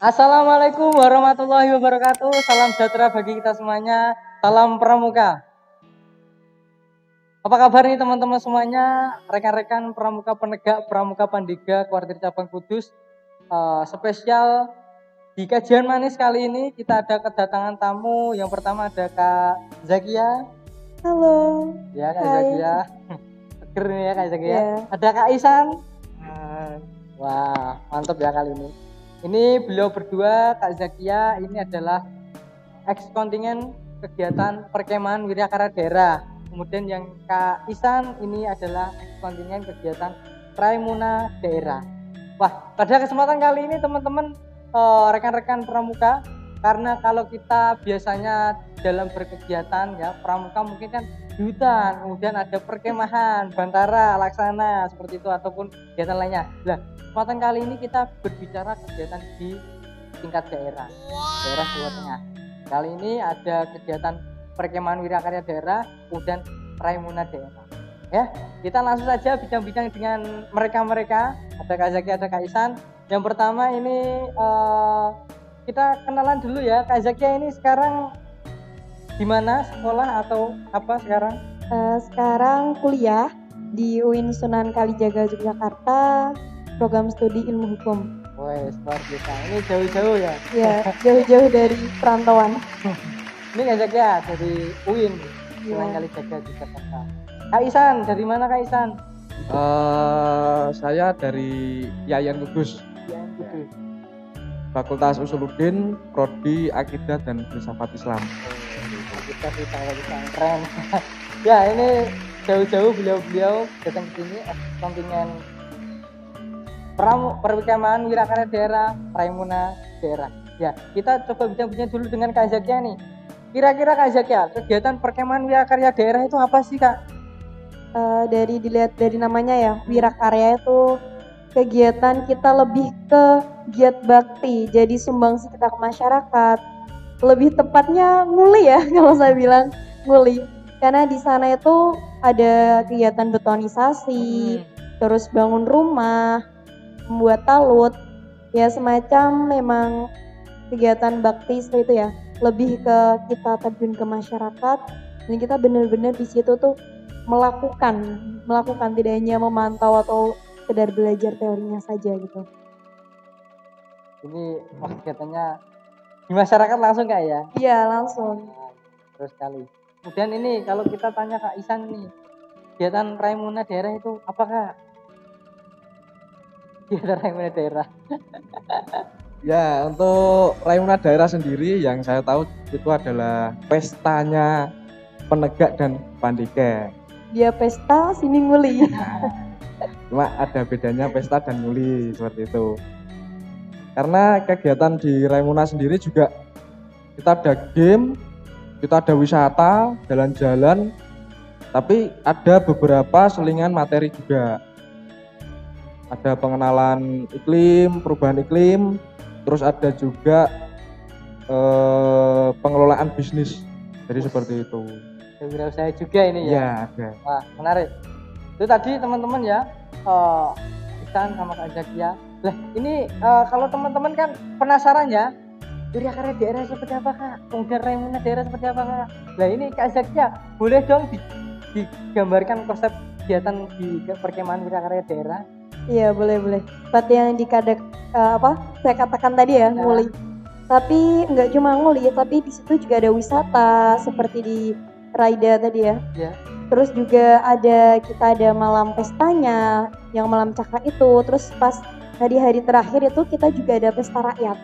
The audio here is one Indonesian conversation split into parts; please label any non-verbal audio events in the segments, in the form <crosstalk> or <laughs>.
Assalamualaikum warahmatullahi wabarakatuh. Salam sejahtera bagi kita semuanya. Salam pramuka. Apa kabar nih teman-teman semuanya? Rekan-rekan pramuka penegak pramuka Pandiga Kuartir Cabang Kudus. Uh, spesial di kajian manis kali ini kita ada kedatangan tamu. Yang pertama ada Kak Zakia. Halo. Ya Kak Hai. Zakia. <laughs> Seger nih ya Kak Zakia. Ya. Ada Kak Isan. Wah, mantap ya kali ini. Ini beliau berdua, Kak Zakia, ini adalah ex kontingen kegiatan perkemahan Wiryakara daerah. Kemudian yang Kak Isan ini adalah ex kontingen kegiatan Raimuna daerah. Wah, pada kesempatan kali ini teman-teman eh, rekan-rekan pramuka, karena kalau kita biasanya dalam berkegiatan ya pramuka mungkin kan di hutan, kemudian ada perkemahan, bantara, laksana seperti itu ataupun kegiatan lainnya. Nah, kesempatan kali ini kita berbicara kegiatan di tingkat daerah, daerah Jawa Tengah. Kali ini ada kegiatan perkemahan wirakarya daerah, kemudian Raimuna daerah. Ya, kita langsung saja bincang-bincang dengan mereka-mereka. Ada Kak Zaki, ada Kak Isan. Yang pertama ini eh, kita kenalan dulu ya. Kak Zakia ini sekarang di mana sekolah atau apa sekarang? Eh, sekarang kuliah di UIN Sunan Kalijaga Yogyakarta, program studi ilmu hukum. Wes, luar biasa. Ini jauh-jauh ya. Ya, jauh-jauh dari perantauan. <laughs> Ini Kak Zakia dari UIN, Iya. Sunan Kalijaga Yogyakarta. Kak Isan, dari mana Kak Isan? Eh, saya dari Yayan Kudus, Yang Kudus. Fakultas Usuluddin, Prodi Akidah dan Filsafat Islam. Kita kita kita keren. <laughs> ya ini jauh-jauh beliau-beliau datang ke sini kontingen perkemahan wirakarya daerah Raimuna daerah. Ya kita coba bincang-bincang dulu dengan Kak Zakia nih. Kira-kira Kak Zakia kegiatan perkemahan wirakarya daerah itu apa sih Kak? Eh, dari dilihat dari namanya ya, Wirakarya itu kegiatan kita lebih ke giat bakti, jadi sumbangsi kita ke masyarakat. Lebih tepatnya nguli ya <laughs> kalau saya bilang nguli. Karena di sana itu ada kegiatan betonisasi, terus bangun rumah, membuat talut, ya semacam memang kegiatan bakti seperti itu ya. Lebih ke kita terjun ke masyarakat dan kita benar-benar di situ tuh melakukan, melakukan tidak hanya memantau atau sekedar belajar teorinya saja gitu. Ini wah kegiatannya di masyarakat langsung Kak ya? Iya langsung. Terus sekali. Kemudian ini kalau kita tanya Kak Isan nih, kegiatan Raimuna daerah itu apa Kak? Kegiatan Raimuna daerah. <laughs> Ya, untuk Raimuna daerah sendiri yang saya tahu itu adalah pestanya penegak dan pandika. Dia pesta, sini nguli. <laughs> Cuma ada bedanya pesta dan muli seperti itu. Karena kegiatan di Raimuna sendiri juga kita ada game, kita ada wisata, jalan-jalan, tapi ada beberapa selingan materi juga. Ada pengenalan iklim, perubahan iklim, terus ada juga eh, pengelolaan bisnis. Jadi seperti itu. Wirausaha juga ini ya. Iya, ada. Wah, menarik. Itu tadi teman-teman ya, eh Isan sama Kak Zakia. Lah, ini eh, kalau teman-teman kan penasaran ya, Wiryakarya daerah seperti apa Kak? Kemudian Raimuna daerah seperti apa Kak? Lah ini Kak Zakia, boleh dong di- digambarkan konsep kegiatan di perkemahan Wiryakarya daerah? Iya boleh boleh. Seperti yang dikadek eh, apa? Saya katakan tadi ya nguli. Tapi nggak cuma nguli, tapi di situ juga ada wisata seperti di Raida tadi ya. Ya. Terus juga ada kita ada malam pestanya, yang malam cakra itu. Terus pas tadi hari terakhir itu kita juga ada pesta rakyat.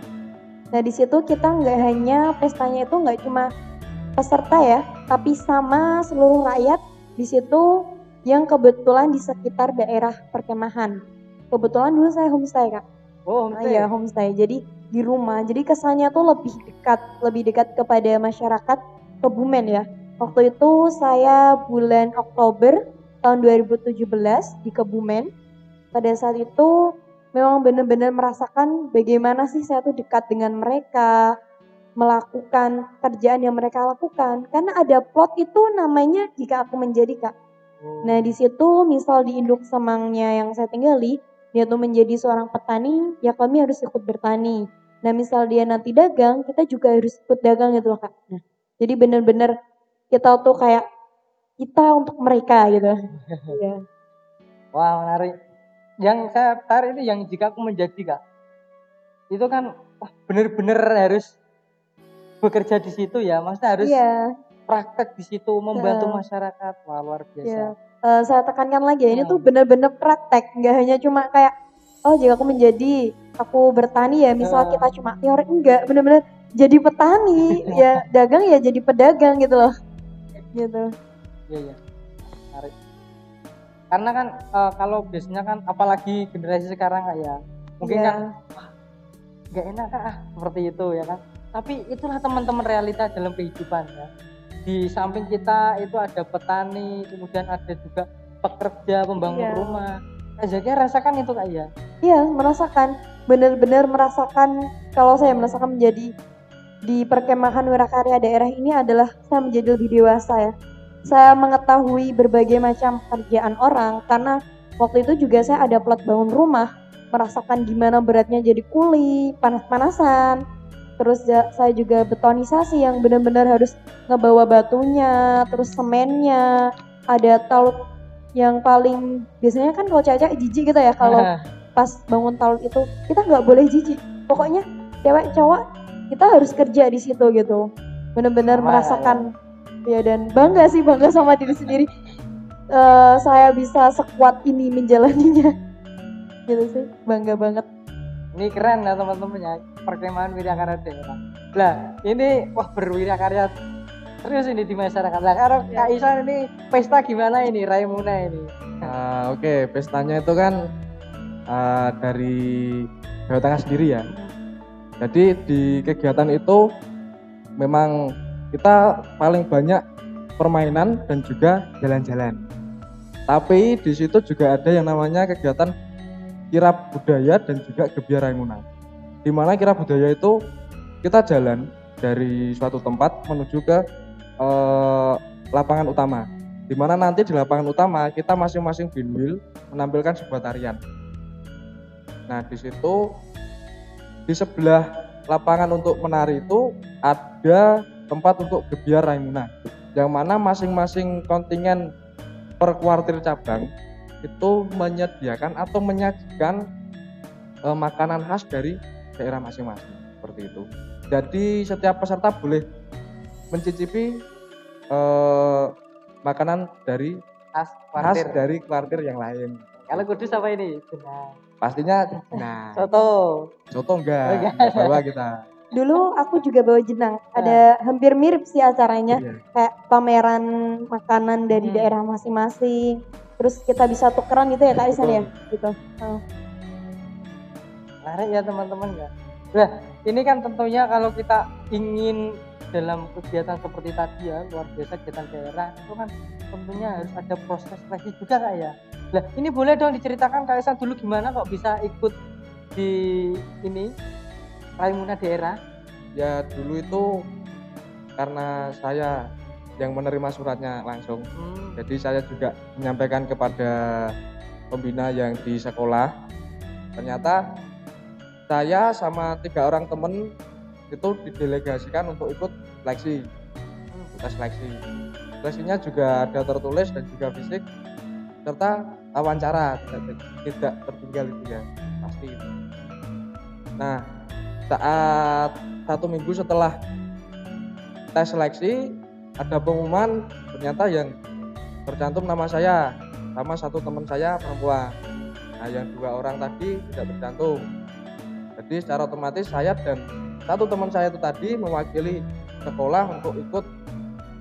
Nah di situ kita nggak hanya pestanya itu nggak cuma peserta ya, tapi sama seluruh rakyat di situ yang kebetulan di sekitar daerah perkemahan. Kebetulan dulu saya homestay kak. Oh, Nah, homestay. iya homestay. Jadi di rumah. Jadi kesannya tuh lebih dekat, lebih dekat kepada masyarakat Kebumen ya. Waktu itu saya bulan Oktober tahun 2017 di Kebumen. Pada saat itu memang benar-benar merasakan bagaimana sih saya tuh dekat dengan mereka, melakukan kerjaan yang mereka lakukan. Karena ada plot itu namanya jika aku menjadi kak. Oh. Nah di situ misal di induk semangnya yang saya tinggali, dia tuh menjadi seorang petani, ya kami harus ikut bertani. Nah misal dia nanti dagang, kita juga harus ikut dagang gitu loh kak. Nah, jadi bener-bener kita tuh kayak kita untuk mereka gitu. <laughs> Iya. Wah menarik. Yang saya tarik ini yang jika aku menjadi kak, itu kan wah bener-bener harus bekerja di situ ya, maksudnya harus Iya. praktek di situ membantu Iya. masyarakat. Wah luar biasa. Iya. Eh, saya tekankan lagi ya, ini Hmm. tuh bener-bener praktek, nggak hanya cuma kayak oh jika aku menjadi aku bertani ya, misal Hmm. kita cuma teori enggak, bener-bener jadi petani, <laughs> ya dagang ya jadi pedagang gitu loh. Gitu. Iya iya. Menarik. Karena kan eh, kalau biasanya kan apalagi generasi sekarang kak ya, mungkin Iya. kan nggak enak ah, seperti itu ya kan. Tapi itulah teman-teman realita dalam kehidupan ya. Di samping kita itu ada petani, kemudian ada juga pekerja pembangun Iya. rumah. Kak Zakia rasakan itu kak ya. Iya, merasakan benar-benar merasakan kalau saya merasakan menjadi di perkemahan wirakarya daerah ini adalah saya menjadi lebih dewasa ya. Saya mengetahui berbagai macam kerjaan orang karena waktu itu juga saya ada plat bangun rumah, merasakan gimana beratnya jadi kuli, panas-panasan. Terus saya juga betonisasi yang benar-benar harus ngebawa batunya, terus semennya, ada talut yang paling biasanya kan kalau cewek jijik gitu ya kalau pas bangun talut itu kita nggak boleh jijik. Pokoknya cewek cowok kita harus kerja di situ gitu. Bener-bener Sama, merasakan ya dan bangga sih bangga sama diri sendiri. Eh, saya bisa sekuat ini menjalaninya. <laughs> Gitu sih bangga banget. Ini keren ya teman-teman ya perkemahan wiryakarya daerah. Lah ini wah berwiryakarya serius ini di masyarakat. Lah kalau Ya. Kak Isan ini pesta gimana ini Raimuna ini? Ah, Oke, pestanya itu kan ah, dari Jawa Tengah sendiri ya. Jadi di kegiatan itu memang kita paling banyak permainan dan juga jalan-jalan. Tapi di situ juga ada yang namanya kegiatan kirab budaya dan juga gebiar Raimuna. Di mana kirab budaya itu kita jalan dari suatu tempat menuju ke eh, lapangan utama. Di mana nanti di lapangan utama kita masing-masing binwil menampilkan sebuah tarian. Nah, di situ di sebelah lapangan untuk menari itu ada tempat untuk gebiar Raimuna. Yang mana masing-masing kontingen per kuartir cabang itu menyediakan atau menyajikan eh, makanan khas dari daerah masing-masing seperti itu. Jadi setiap peserta boleh mencicipi eh, makanan dari Khas khas kuartir. dari kuartir yang lain. Kalau kudus apa ini? Jenang. Pastinya nah Soto. soto enggak, Enggak. enggak bawa kita. dulu aku juga bawa jenang ada hampir mirip sih acaranya Iya. kayak pameran makanan dari Hmm. daerah masing-masing terus kita bisa tukeran gitu ya kak Isan ya gitu Oh. Menarik ya teman-teman ya. Nah ini kan tentunya kalau kita ingin dalam kegiatan seperti tadi ya luar biasa kegiatan daerah itu kan tentunya harus ada proses seleksi juga kak ya. Lah ini boleh dong diceritakan kak Isan dulu gimana kok bisa ikut di ini Raimuna daerah? Ya dulu itu karena saya yang menerima suratnya langsung. Hmm. Jadi saya juga menyampaikan kepada pembina yang di sekolah. Ternyata saya sama tiga orang temen itu didelegasikan untuk ikut seleksi, tes seleksi. Seleksinya juga ada tertulis dan juga fisik serta wawancara tidak, tidak tertinggal itu ya pasti. Nah saat satu minggu setelah tes seleksi ada pengumuman ternyata yang tercantum nama saya sama satu teman saya perempuan. Nah yang dua orang tadi tidak tercantum. Jadi secara otomatis saya dan satu teman saya itu tadi mewakili sekolah untuk ikut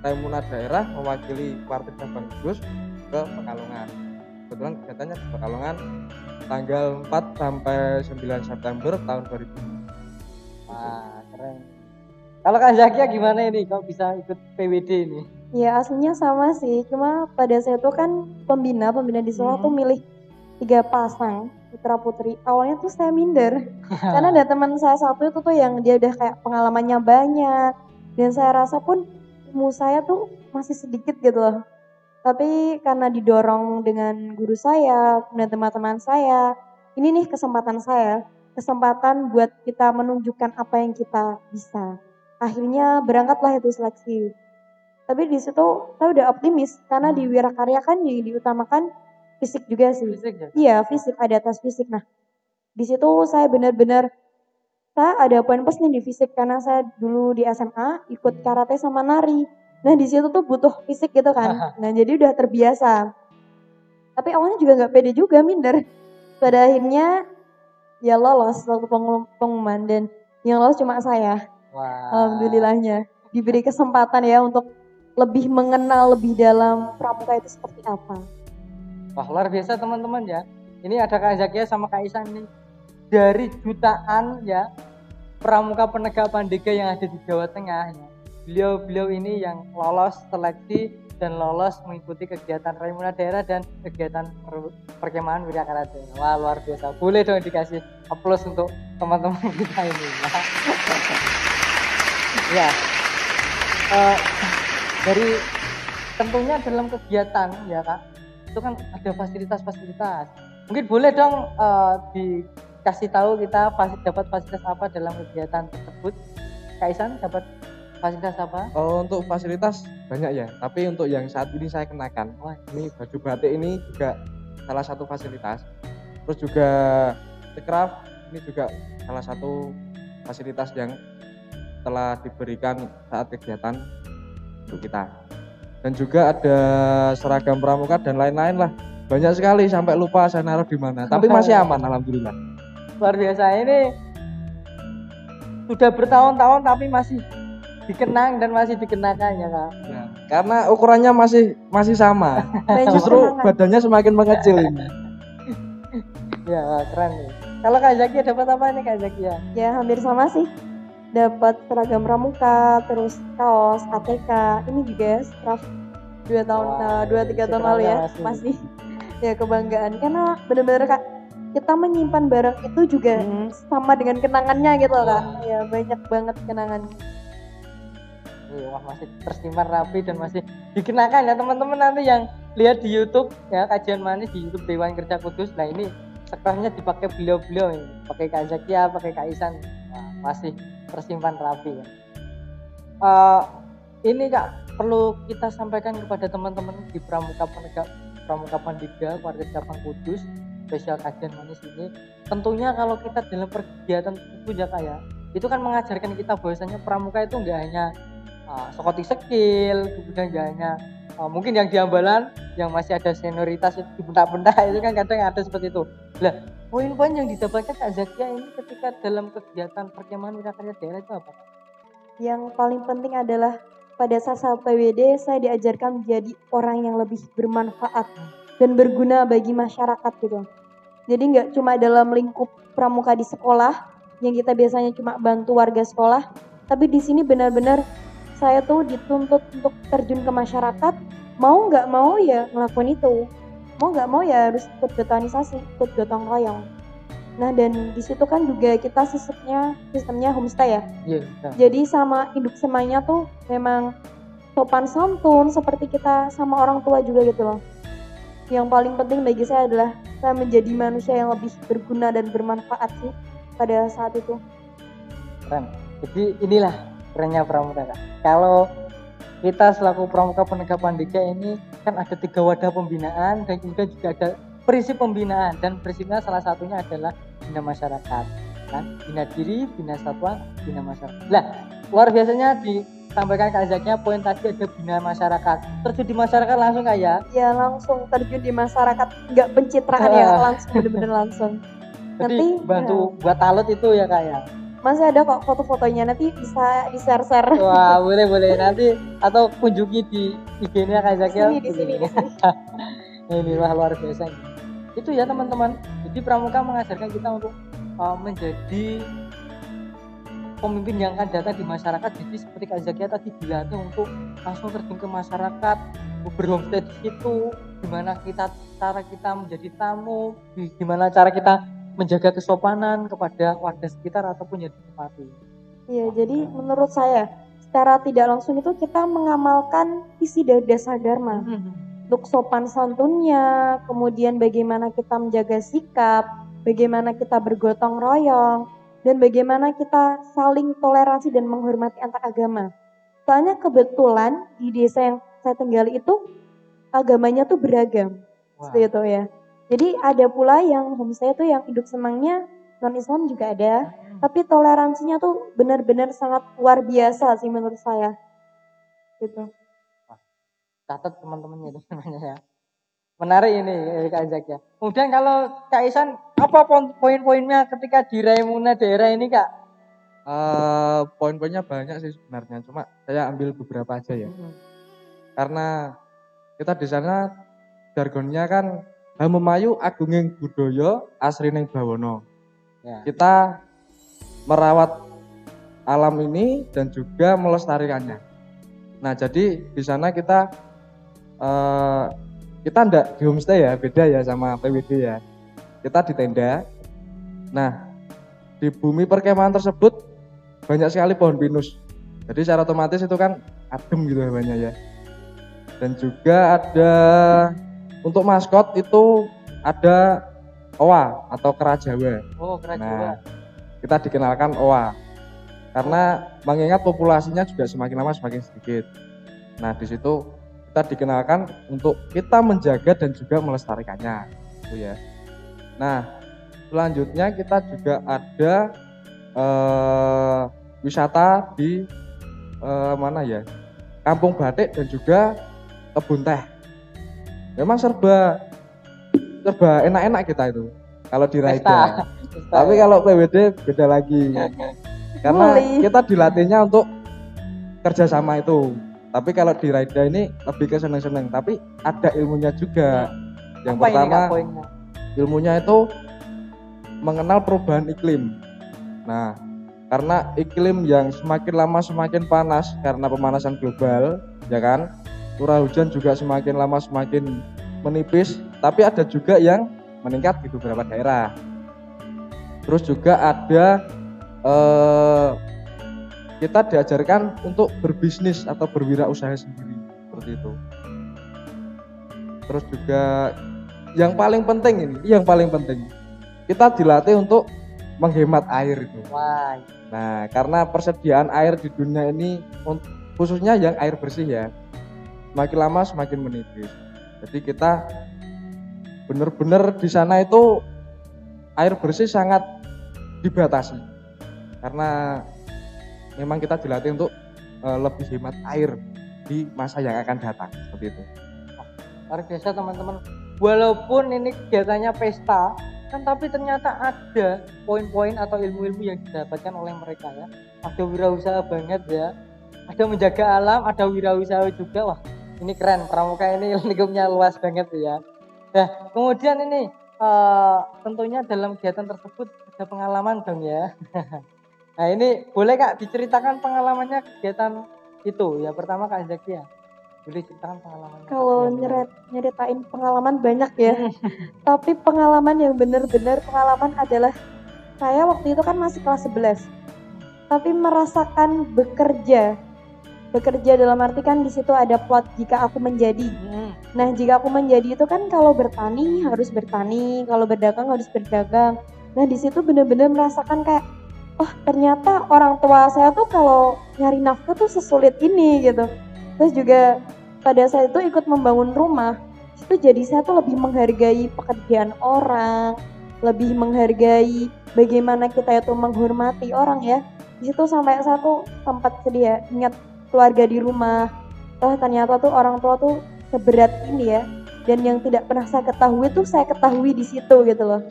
Raimuna daerah mewakili kuartir cabang Kudus ke Pekalongan. Kebetulan kegiatannya di Pekalongan tanggal 4 sampai 9 September tahun 2000. Wah keren. Kalau kak Zakia gimana ini? Kok bisa ikut PWD ini? Ya aslinya sama sih, cuma pada saya tuh kan pembina, pembina di sekolah tuh Hmm. milih tiga pasang putra putri. Awalnya tuh saya minder, <laughs> karena ada teman saya satu itu tuh yang dia udah kayak pengalamannya banyak, dan saya rasa pun ilmu saya tuh masih sedikit gitu loh. Tapi karena didorong dengan guru saya dan teman-teman saya, ini nih kesempatan saya. kesempatan buat kita menunjukkan apa yang kita bisa. Akhirnya berangkatlah itu seleksi. Tapi di situ saya udah optimis karena di Wirakarya kan di, diutamakan fisik juga sih. Fisik ya? Iya, fisik ada tes fisik. Nah, di situ saya benar-benar saya ada poin plus nih di fisik karena saya dulu di SMA ikut karate sama nari. Nah, di situ tuh butuh fisik gitu kan. <laughs> Nah, jadi udah terbiasa. Tapi awalnya juga nggak pede juga minder. Pada akhirnya ya lolos waktu pengum- pengumuman dan yang lolos cuma saya. Wah. Alhamdulillahnya diberi kesempatan ya untuk lebih mengenal lebih dalam pramuka itu seperti apa. Wah luar biasa teman-teman ya. Ini ada Kak Zakia sama Kak Isan nih. Dari jutaan ya pramuka penegak pandega yang ada di Jawa Tengah ya. Beliau-beliau ini yang lolos seleksi dan lolos mengikuti kegiatan Raimuna Daerah dan kegiatan per- perkemahan Wirakara Daerah. Wah luar biasa. Boleh dong dikasih aplaus untuk teman-teman <laughs> kita ini. ya. Eh, dari tentunya dalam kegiatan ya kak itu kan ada fasilitas-fasilitas. Mungkin boleh dong eh, dikasih tahu kita dapat fasilitas apa dalam kegiatan tersebut? Kak Isan dapat fasilitas apa? Oh, untuk fasilitas banyak ya, tapi untuk yang saat ini saya kenakan, Wah, ini baju batik ini juga salah satu fasilitas. Terus juga craft ini juga salah satu fasilitas yang telah diberikan saat kegiatan untuk kita. Dan juga ada seragam pramuka dan lain-lain lah. Banyak sekali sampai lupa saya naruh di mana. Tapi masih aman alhamdulillah. luar biasa ini sudah bertahun-tahun tapi masih dikenang dan masih dikenakan ya kak Ya, karena ukurannya masih masih sama. <laughs> Justru badannya semakin mengecil ini. <laughs> ya keren nih kalau kak Zakia dapat apa nih kak Zakia Ya hampir sama sih. Dapat seragam pramuka, terus kaos, ATK. Ini juga ya dua tahun, eh, dua tiga tahun lalu ya masih. masih <laughs> ya kebanggaan karena bener-bener kak kita menyimpan barang itu juga Hmm. sama dengan kenangannya gitu kak. Ya banyak banget kenangan. Iya, wah masih tersimpan rapi dan masih dikenakan ya teman-teman nanti yang lihat di YouTube ya kajian manis di YouTube Dewan Kerja Kudus. Nah ini sekolahnya dipakai beliau-beliau ini, pakai Kak Zakia, pakai Kak Isan, masih tersimpan rapi ya. Eh, ini kak perlu kita sampaikan kepada teman-teman di Pramuka Penegak Pramuka Pandega Warga Cabang Kudus spesial kajian manis ini tentunya kalau kita dalam kegiatan tersebut ya kak ya itu kan mengajarkan kita bahwasanya pramuka itu enggak hanya uh, sekoti skill kemudian enggak hanya uh, mungkin yang di ambalan yang masih ada senioritas itu dibentak-bentak itu kan kadang ada seperti itu lah poin-poin yang didapatkan Kak Zakia ini ketika dalam kegiatan perkemahan wirakarya daerah itu apa Yang paling penting adalah pada saat PWD saya diajarkan menjadi orang yang lebih bermanfaat dan berguna bagi masyarakat gitu. Jadi nggak cuma dalam lingkup pramuka di sekolah yang kita biasanya cuma bantu warga sekolah, tapi di sini benar-benar saya tuh dituntut untuk terjun ke masyarakat, mau nggak mau ya ngelakuin itu, mau nggak mau ya harus ikut betonisasi, ikut gotong royong. Nah dan di situ kan juga kita sistemnya sistemnya homestay ya. iya bisa. Jadi sama induk semanya tuh memang sopan santun seperti kita sama orang tua juga gitu loh. Yang paling penting bagi saya adalah saya menjadi manusia yang lebih berguna dan bermanfaat sih pada saat itu. keren jadi inilah kerennya pramuka Kak. kalau kita selaku pramuka penegak pandega ini kan ada tiga wadah pembinaan dan kemudian juga ada prinsip pembinaan. Dan prinsipnya salah satunya adalah bina masyarakat kan? Bina diri bina satwa bina masyarakat. Lah luar biasanya disampaikan Kak Zaknya poin tadi ada bina masyarakat. Terjun di masyarakat langsung kayak Ya? Langsung terjun di masyarakat. Nggak pencitraan ya <laughs> langsung bener-bener langsung. jadi Nanti, bantu buat talut itu ya Kak ya Masih ada kok foto-fotonya nanti bisa di share-share. Wah, <laughs> boleh boleh nanti atau kunjungi di IG-nya Kak Zakil. Di sini, di sini. <laughs> Ini wah luar biasa. Itu ya teman-teman. Jadi pramuka mengajarkan kita untuk uh, menjadi pemimpin yang akan datang di masyarakat. Jadi seperti Kak Zakia tadi dilatih untuk langsung terjun ke masyarakat, berhomestay di situ, gimana kita cara kita menjadi tamu, di- gimana cara kita menjaga kesopanan kepada warga sekitar ataupun yang ditempati. Iya, jadi menurut saya secara tidak langsung itu kita mengamalkan visi dari dasar dharma. untuk sopan santunnya, kemudian bagaimana kita menjaga sikap, bagaimana kita bergotong royong, dan bagaimana kita saling toleransi dan menghormati antar agama. Soalnya kebetulan di desa yang saya tinggali itu agamanya tuh beragam. Wah. Seperti itu ya. Jadi ada pula yang homestay tuh yang hidup semangnya non Islam juga ada, Hmm. tapi toleransinya tuh benar-benar sangat luar biasa sih menurut saya. Gitu. catat teman-teman itu namanya ya. Menarik ini eh, Kak Zak ya. Kemudian kalau Kak Isan apa poin-poinnya ketika di Raimuna daerah ini Kak? Eh, poin-poinnya banyak sih sebenarnya, cuma saya ambil beberapa aja ya. Hmm. Karena kita di sana jargonnya kan Hamemayu Agunging Budaya Asrining Bawono. Ya. Kita merawat alam ini dan juga melestarikannya. Nah, jadi di sana kita eh, kita ndak di homestay ya, beda ya sama PWD ya. Kita di tenda. Nah, di bumi perkemahan tersebut banyak sekali pohon pinus. Jadi secara otomatis itu kan adem gitu hawanya ya. Dan juga ada untuk maskot itu ada owa atau kera Jawa. Oh, keren Nah, kita dikenalkan OA karena mengingat populasinya juga semakin lama semakin sedikit. Nah, di situ kita dikenalkan untuk kita menjaga dan juga melestarikannya, gitu ya. Nah, selanjutnya kita juga ada eh, wisata di eh, mana ya? Kampung Batik dan juga kebun teh. Memang serba serba enak-enak kita itu kalau di Raida. <laughs> Tapi kalau PWD beda lagi. <laughs> Karena kita dilatihnya untuk kerjasama itu. Tapi kalau di Raida ini lebih ke seneng-seneng. Tapi ada ilmunya juga. Yang apa ini pertama poinnya? ilmunya itu mengenal perubahan iklim. Nah, karena iklim yang semakin lama semakin panas karena pemanasan global, ya kan? Curah hujan juga semakin lama semakin menipis, tapi ada juga yang meningkat di beberapa daerah. Terus juga ada eh, kita diajarkan untuk berbisnis atau berwirausaha sendiri seperti itu. Terus juga yang paling penting ini, yang paling penting kita dilatih untuk menghemat air itu. Wah, Nah, karena persediaan air di dunia ini khususnya yang air bersih ya, semakin lama semakin menipis. Jadi kita benar-benar di sana itu air bersih sangat dibatasi karena memang kita dilatih untuk eh, lebih hemat air di masa yang akan datang seperti itu. luar biasa teman-teman. Walaupun ini kegiatannya pesta, kan tapi ternyata ada poin-poin atau ilmu-ilmu yang didapatkan oleh mereka ya. Ada wirausaha banget ya. Ada menjaga alam, ada wirausaha juga. Wah, ini keren. Pramuka ini <laughs> lingkupnya luas banget ya. Nah, kemudian ini eh, tentunya dalam kegiatan tersebut ada pengalaman dong ya. <laughs> nah, ini boleh Kak diceritakan pengalamannya kegiatan itu ya. Pertama Kak Zakia. Boleh ceritakan pengalamannya. Kalau nyeret nyeritain pengalaman banyak ya. <laughs> Tapi pengalaman yang benar-benar pengalaman adalah saya waktu itu kan masih kelas 11. Tapi merasakan bekerja. Bekerja dalam arti kan di situ ada plot jika aku menjadi. Hmm. Nah, jika aku menjadi itu kan kalau bertani harus bertani, kalau berdagang harus berdagang. Nah, di situ benar-benar merasakan kayak oh, ternyata orang tua saya tuh kalau nyari nafkah tuh sesulit ini gitu. Terus juga pada saat itu ikut membangun rumah, itu jadi saya tuh lebih menghargai pekerjaan orang, lebih menghargai bagaimana kita itu menghormati orang ya. Di situ sampai sempat sedih ya, ingat keluarga di rumah. Oh ternyata tuh orang tua tuh seberat ini ya. Dan yang tidak pernah saya ketahui tuh saya ketahui di situ gitu loh.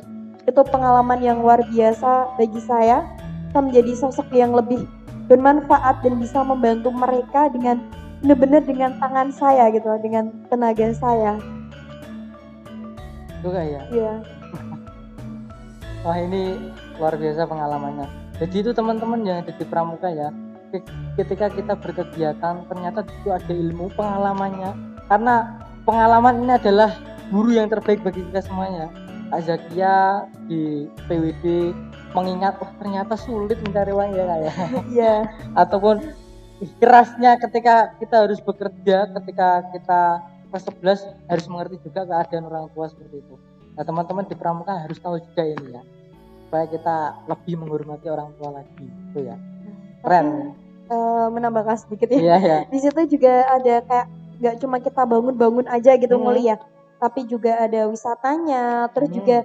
Itu pengalaman yang luar biasa bagi saya. Saya menjadi sosok yang lebih bermanfaat dan bisa membantu mereka dengan benar-benar dengan tangan saya gitu loh, dengan tenaga saya. Juga ya. Iya. Wah ini luar biasa pengalamannya. Jadi itu teman-teman yang ada di Pramuka ya. Ke- Ketika kita berkegiatan ternyata itu ada ilmu pengalamannya. Karena pengalaman ini adalah guru yang terbaik bagi kita semuanya. Kak Zakia di PWD mengingat oh ternyata sulit mencari uang ya Kak ya. <laughs> Iya. Ataupun kerasnya ketika kita harus bekerja, ketika kita kelas 11 harus mengerti juga keadaan orang tua seperti itu. Nah teman-teman di pramuka harus tahu juga ini ya, supaya kita lebih menghormati orang tua lagi, itu ya. Keren. Eh, menambahkan sedikit ya. Iya ya. Di situ juga ada kayak nggak cuma kita bangun-bangun aja gitu Hmm. nguli ya, tapi juga ada wisatanya. Terus Hmm. juga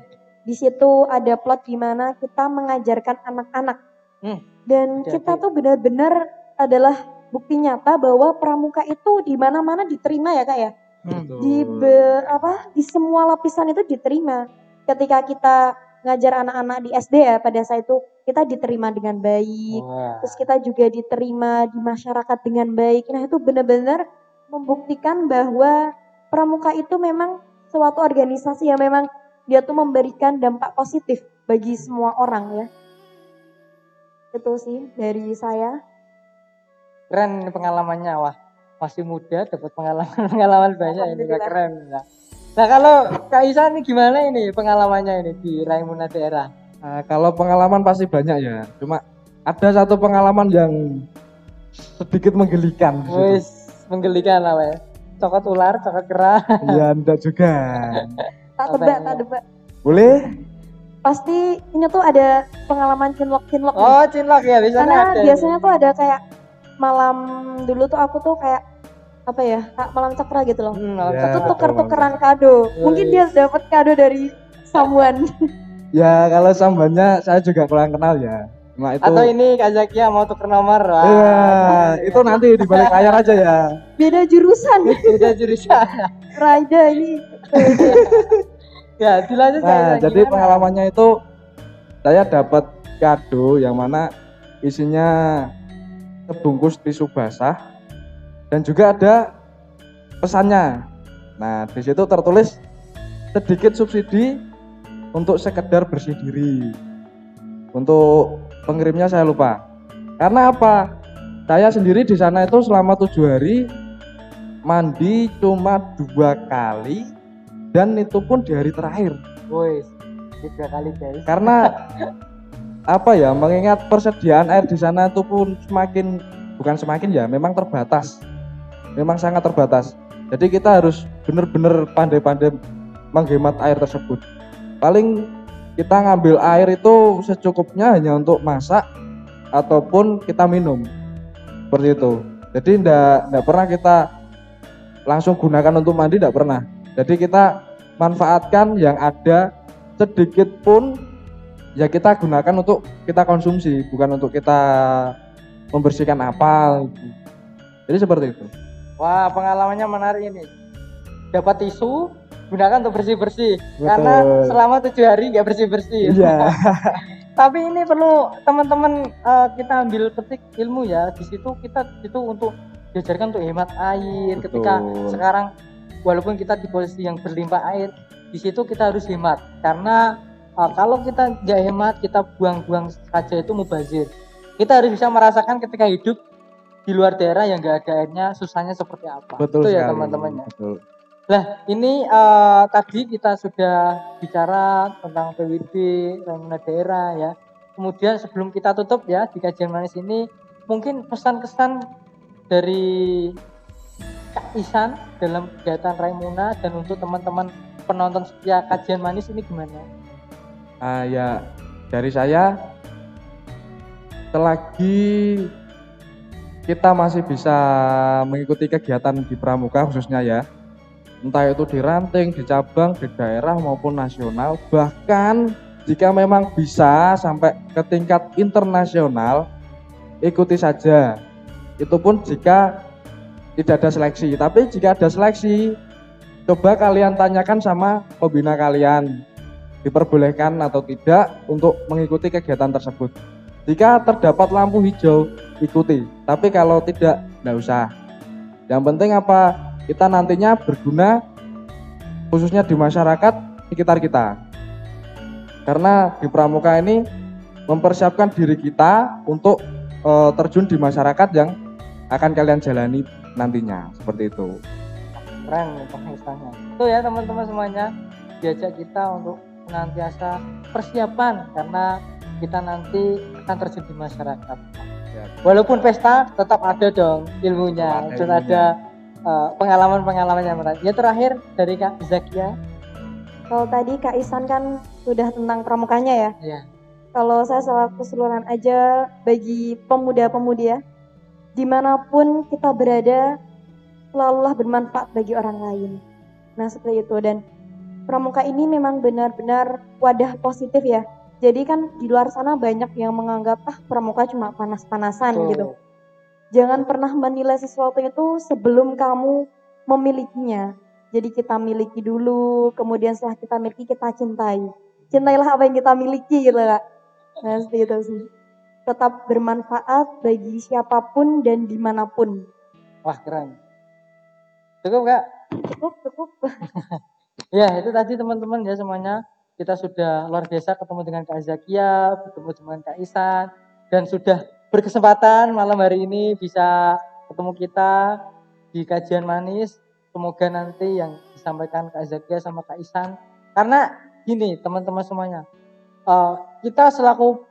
di situ ada plot di mana kita mengajarkan anak-anak. Hmm. Dan Jadi- kita tuh benar-benar adalah bukti nyata bahwa pramuka itu di mana-mana diterima ya kak ya. Hmm. Di be- apa di semua lapisan itu diterima. Ketika kita ngajar anak-anak di SD ya pada saat itu kita diterima dengan baik terus kita juga diterima di masyarakat dengan baik. Nah itu benar-benar membuktikan bahwa pramuka itu memang suatu organisasi yang memang dia tuh memberikan dampak positif bagi semua orang ya. Itu sih dari saya. Keren pengalamannya wah. Masih muda dapat pengalaman-pengalaman banyak ini keren. Nah, nah kalau Kak Isa ini gimana ini pengalamannya ini di Raimuna daerah? Nah, kalau pengalaman pasti banyak ya. Cuma ada satu pengalaman yang sedikit menggelikan. Wis menggelikan apa ya? Cokot ular, cokot kera. Iya, enggak juga. <laughs> Tak tebak, tak tebak. Boleh? Pasti ini tuh ada pengalaman cinlok-cinlok. nih. Oh, cinlok ya biasanya Karena ada. biasanya tuh ada kayak malam dulu tuh aku tuh kayak apa ya, malam cakra gitu loh. Hmm, malam Ya. Itu tuker-tukeran kado. Mungkin dia dapat kado dari someone. <laughs> Ya, kalau sambannya saya juga kurang kenal ya. Cuma itu Atau ini Kak Zakia mau tuker nomor. Wah. Iya, itu nanti di balik layar aja ya. Beda jurusan. <laughs> Beda jurusan. Raida ini. <laughs> ya, dilanjut Nah, jadi gimana? pengalamannya itu saya dapat kado yang mana isinya sebungkus tisu basah dan juga ada pesannya. Nah, di situ tertulis sedikit subsidi untuk sekedar bersih diri. Untuk pengirimnya saya lupa. Karena apa? Saya sendiri di sana itu selama tujuh hari mandi cuma dua kali dan itu pun di hari terakhir Woi, tiga kali guys. karena <laughs> apa ya mengingat persediaan air di sana itu pun semakin bukan semakin ya memang terbatas memang sangat terbatas. Jadi kita harus benar-benar pandai-pandai menghemat air tersebut. Paling kita ngambil air itu secukupnya hanya untuk masak ataupun kita minum. Seperti itu. Jadi ndak pernah kita langsung gunakan untuk mandi ndak pernah. Jadi kita manfaatkan yang ada sedikit pun ya kita gunakan untuk kita konsumsi bukan untuk kita membersihkan apa jadi seperti itu Wah, pengalamannya menarik ini. Dapat tisu, gunakan untuk bersih-bersih. Karena selama tujuh hari nggak bersih-bersih. iya <laughs> Tapi ini perlu teman-teman eh, kita ambil petik ilmu ya. Di situ kita itu untuk diajarkan untuk hemat air. Ketika Betul. sekarang walaupun kita di posisi yang berlimpah air, di situ kita harus hemat. Karena eh, kalau kita nggak hemat, kita buang-buang saja itu mubazir. Kita harus bisa merasakan ketika hidup di luar daerah yang nggak ada airnya, susahnya seperti apa. betul itu ya teman-teman ya. betul Nah, ini eh, tadi kita sudah bicara tentang PWD, Raimuna daerah ya. Kemudian sebelum kita tutup ya di kajian manis ini, mungkin pesan-kesan dari Kak Isan dalam kegiatan Raimuna dan untuk teman-teman penonton setia kajian manis ini gimana? Ah ya dari saya selagi kita masih bisa mengikuti kegiatan di pramuka khususnya ya. Entah itu di ranting, di cabang, di daerah maupun nasional. Bahkan jika memang bisa sampai ke tingkat internasional ikuti saja. Itu pun jika tidak ada seleksi. Tapi jika ada seleksi coba kalian tanyakan sama pembina kalian. Diperbolehkan atau tidak untuk mengikuti kegiatan tersebut. Jika terdapat lampu hijau, ikuti. Tapi kalau tidak, tidak usah. Yang penting apa? Kita nantinya berguna khususnya di masyarakat sekitar kita. Karena di pramuka ini mempersiapkan diri kita untuk eh, terjun di masyarakat yang akan kalian jalani nantinya. Seperti itu. Keren pembahasannya. Itu ya teman-teman semuanya diajak kita untuk senantiasa persiapan karena kita nanti akan terjun di masyarakat. Walaupun pesta tetap ada dong ilmunya, ada dan ilmunya. ada uh, pengalaman-pengalaman yang menarik. Ya terakhir dari Kak Zakia. Kalau tadi Kak Isan kan sudah tentang pramukanya ya. Iya. Kalau saya selaku keseluruhan aja bagi pemuda-pemudi ya, di mana pun kita berada, selalulah bermanfaat bagi orang lain. Nah seperti itu dan pramuka ini memang benar-benar wadah positif ya. Jadi kan di luar sana banyak yang menganggap ah pramuka cuma panas-panasan gitu. Jangan pernah menilai sesuatu itu sebelum kamu memilikinya. Jadi kita miliki dulu, kemudian setelah kita miliki kita cintai. Cintailah apa yang kita miliki gitu kak. Nah seperti itu sih. Tetap bermanfaat bagi siapa pun dan di mana pun. Wah keren. Cukup kak? Cukup, cukup. <laughs> Ya itu tadi teman-teman ya semuanya. Kita sudah luar biasa ketemu dengan Kak Zakia, bertemu dengan Kak Isan. Dan sudah berkesempatan malam hari ini bisa ketemu kita di kajian manis. Semoga nanti yang disampaikan Kak Zakia sama Kak Isan. Karena gini teman-teman semuanya. eh, kita selaku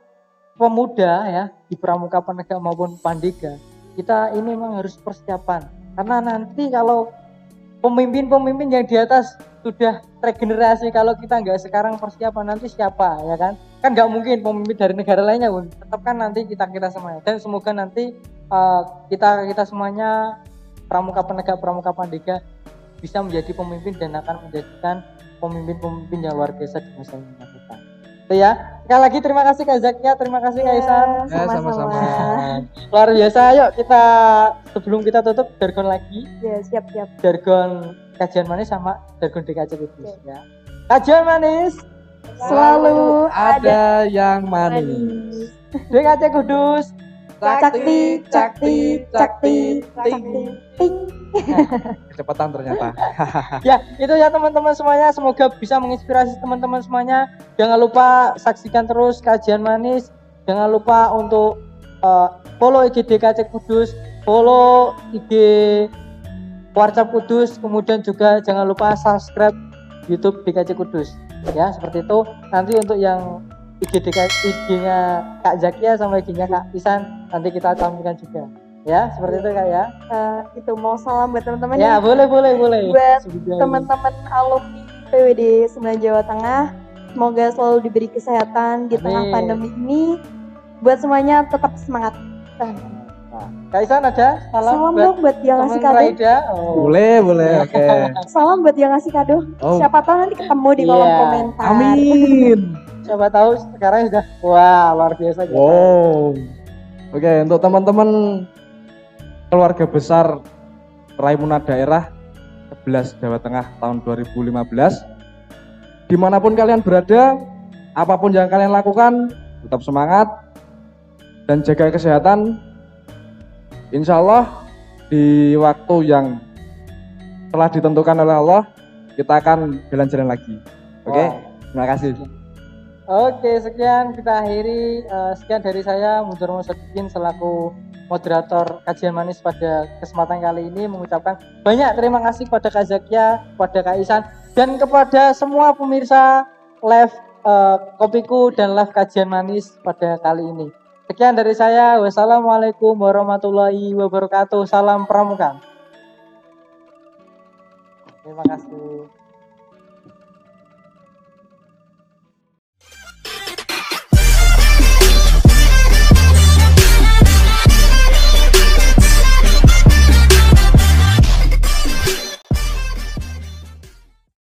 pemuda ya di pramuka penegak maupun pandega kita ini memang harus persiapan karena nanti kalau pemimpin-pemimpin yang di atas sudah regenerasi kalau kita nggak sekarang persiapan nanti siapa ya kan kan nggak mungkin pemimpin dari negara lainnya pun tetap kan nanti kita kita semuanya dan semoga nanti eh, kita kita semuanya pramuka penegak pramuka pandega bisa menjadi pemimpin dan akan menjadikan pemimpin-pemimpin yang luar biasa di masa yang akan datang. Itu ya. Sekali lagi terima kasih Kak Zakia, terima kasih Kak Isan. Ya, sama-sama. Luar biasa. Yuk kita sebelum kita tutup jargon lagi, Ya siap-siap. jargon kajian manis sama jargon DKC Kudus ya. Kajian manis Selalu Ada yang manis. manis. DKC Kudus. Cakti, cakti, cakti, cakti, ting. Kecepatan ternyata. <laughs> Ya, itu ya teman-teman semuanya. Semoga bisa menginspirasi teman-teman semuanya. Jangan lupa saksikan terus kajian manis. Jangan lupa untuk eh, follow IG DKC Kudus, follow IG WhatsApp Kudus, kemudian juga jangan lupa subscribe YouTube DKC Kudus. Ya, seperti itu. Nanti untuk yang IG IG-nya Kak Zakia sama IG-nya Kak Isan nanti kita tampilkan juga. Ya, seperti itu Kak ya. Eh, itu mau salam buat teman-teman Ya, ya. boleh boleh boleh. Buat Sudah. teman-teman alumni PWD 9 Jawa Tengah. Semoga selalu diberi kesehatan di tengah Amin. pandemi ini. Buat semuanya tetap semangat. Nah, Kak Isan ada salam, Salam buat dong buat yang ngasih kado. Raida. Oh. Boleh, boleh. Oke. Salam buat yang ngasih kado. Oh, Siapa tahu nanti ketemu di kolom Iya. komentar. amin. <laughs> Siapa tahu sekarang sudah wah luar biasa. Wow. Oke, untuk teman-teman keluarga besar Raimuna Daerah 11 Jawa Tengah tahun 2015, di mana pun kalian berada, apa pun yang kalian lakukan, tetap semangat dan jaga kesehatan. Insya Allah di waktu yang telah ditentukan oleh Allah, kita akan jalan-jalan lagi. Oke, Wow. terima kasih. Oke, sekian kita akhiri. Eh, sekian dari saya, Mundur Musadikin selaku moderator kajian manis pada kesempatan kali ini mengucapkan banyak terima kasih kepada Kak Zakia, kepada Kak Isan, dan kepada semua pemirsa live eh, kopiku dan live kajian manis pada kali ini. Sekian dari saya. Wassalamualaikum warahmatullahi wabarakatuh. Salam pramuka. Terima kasih.